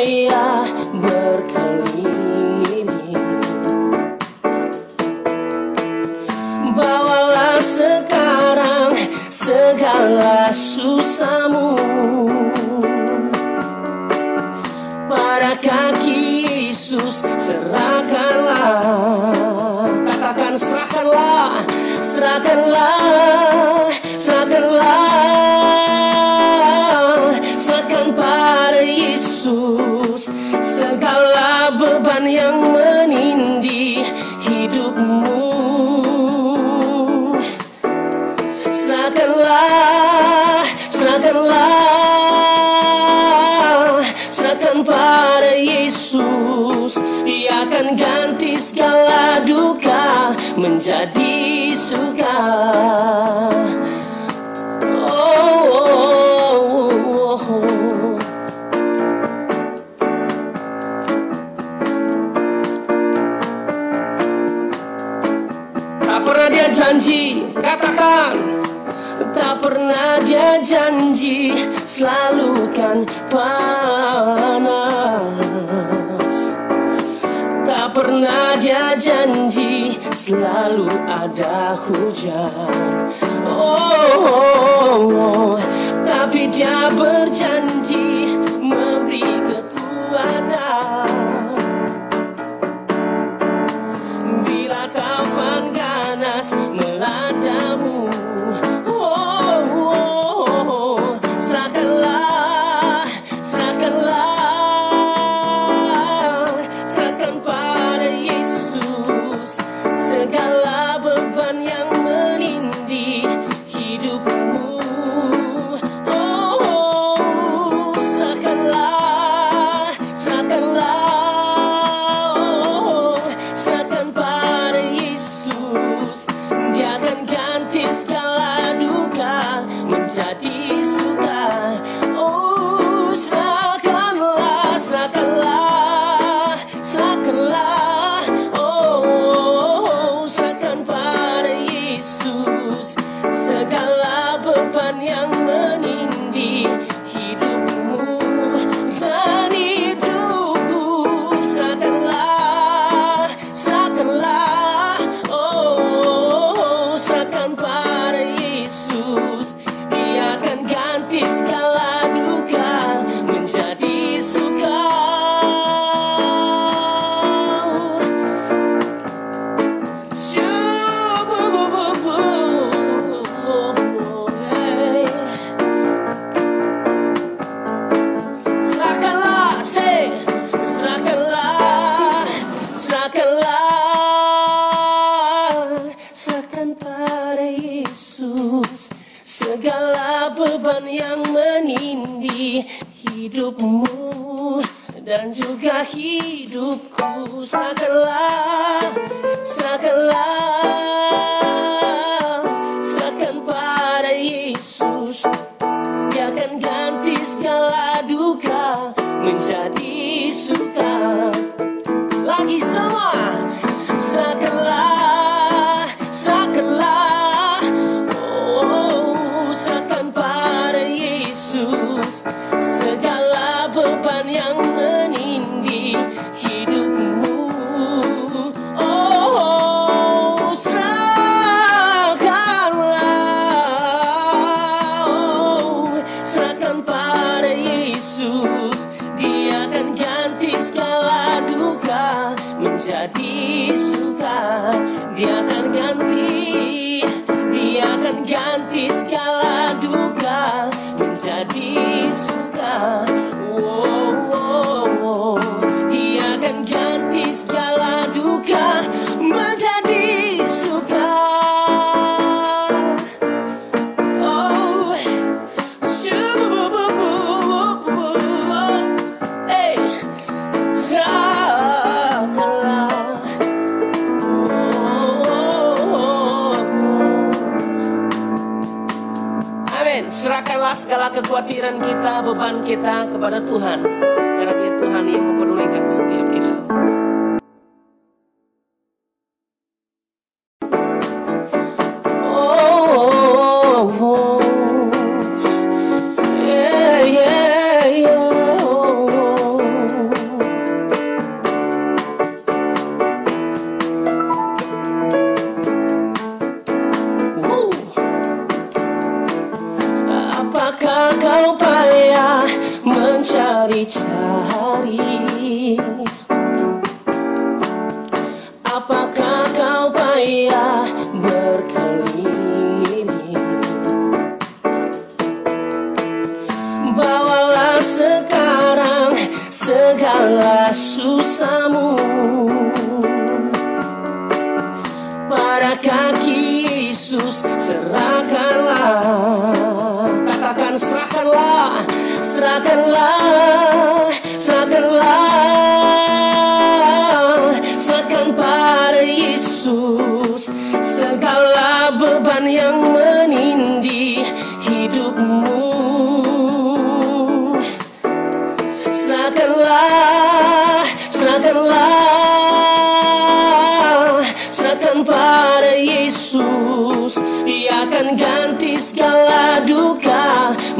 Surabaya berkeliling Bawalah sekarang segala susahmu. Pada kaki Yesus serahkanlah. Katakan serahkanlah, serahkanlah, serahkanlah. Serahkan pada Yesus. menjadi suka. Oh, oh, oh, oh. Tak pernah dia janji, katakan. Tak pernah dia janji Selalu kan panas. Tak pernah dia janji selalu ada hujan. Oh, oh, oh, oh. tapi dia berjalan. kita kepada Tuhan.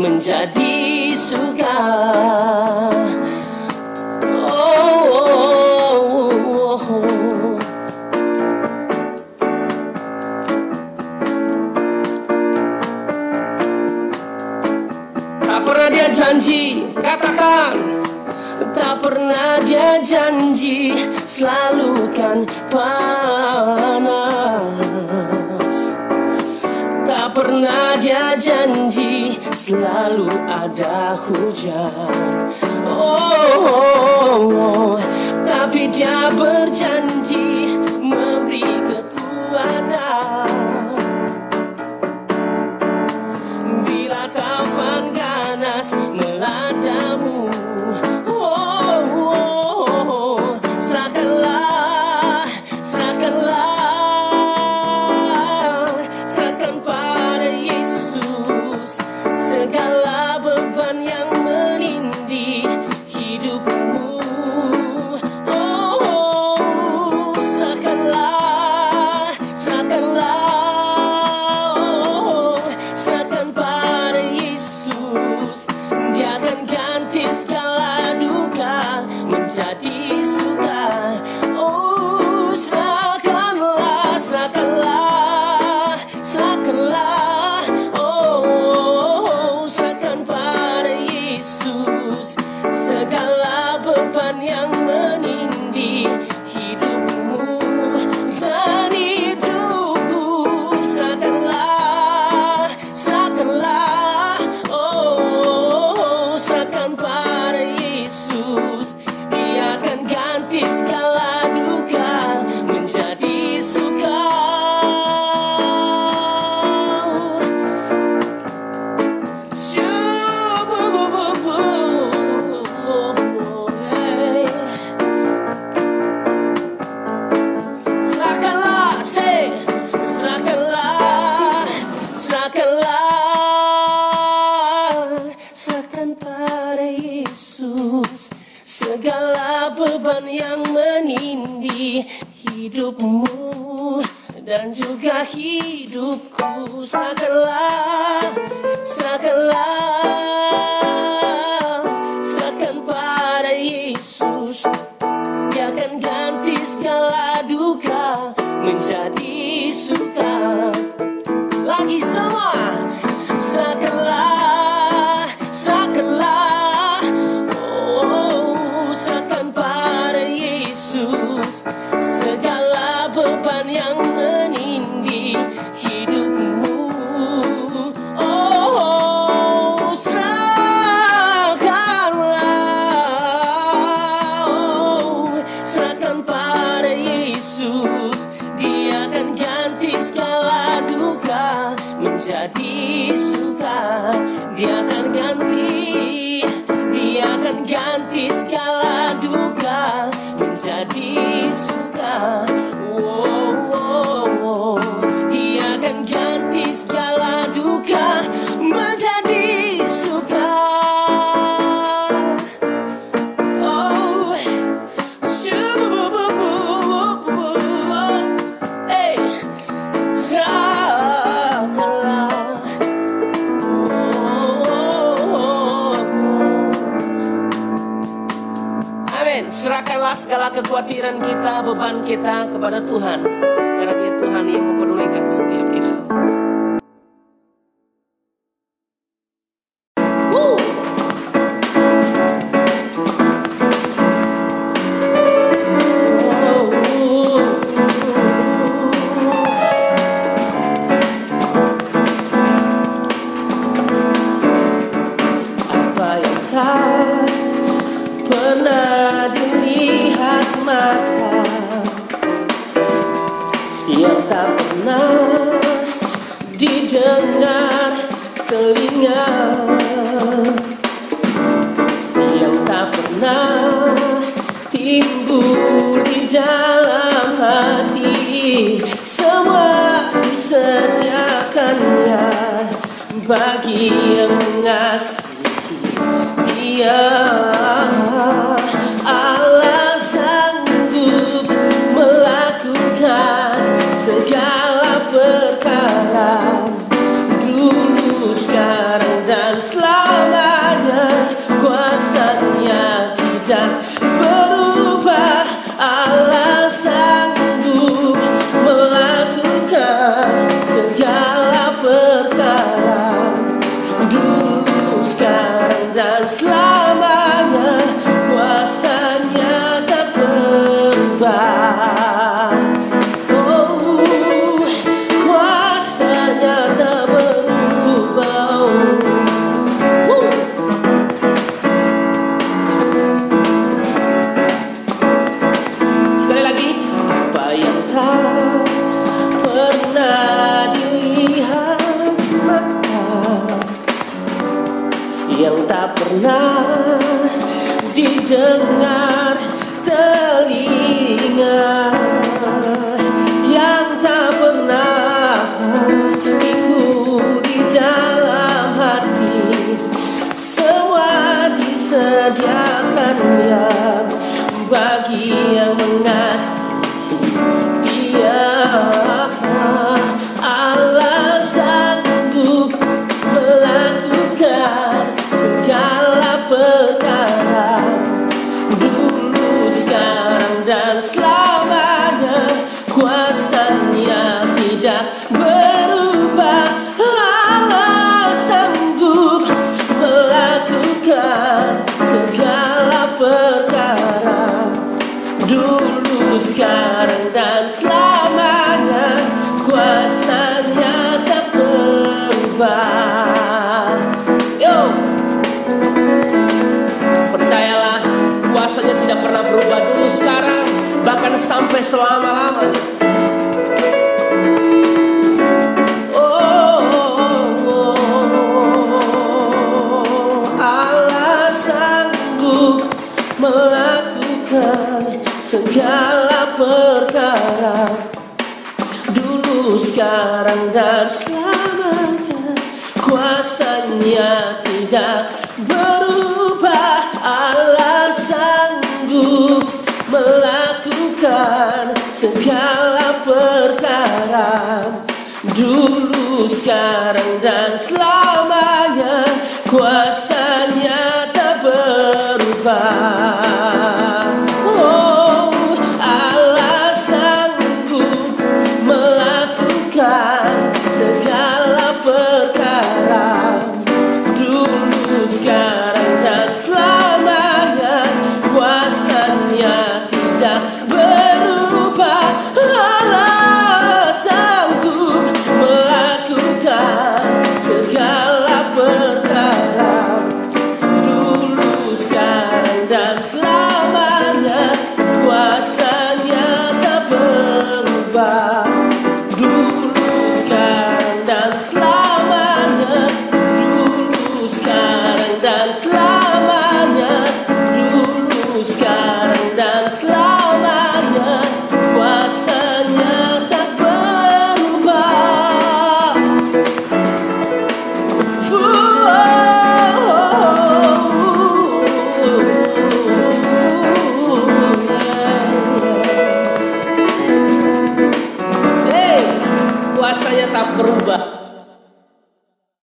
menjadi suka. selalu ada hujan. Oh, oh, oh, oh. tapi dia berjanji. summer kita kepada Tuhan. yang tak pernah didengar telinga yang tak pernah timbul di dalam hati semua disediakannya bagi yang mengasihi dia. Berubah kuasanya tidak berubah. Allah sanggup melakukan segala perkara. Dulu sekarang dan selamanya kuasanya tak berubah. Yo! Percayalah kuasanya tidak pernah berubah sampai selama-lamanya. Oh, Allah sanggup melakukan segala perkara. Dulu sekarang dan selamanya kuasanya tidak berubah. Allah sanggup melakukan segala perkara dulu sekarang dan selamanya kuasanya tak berubah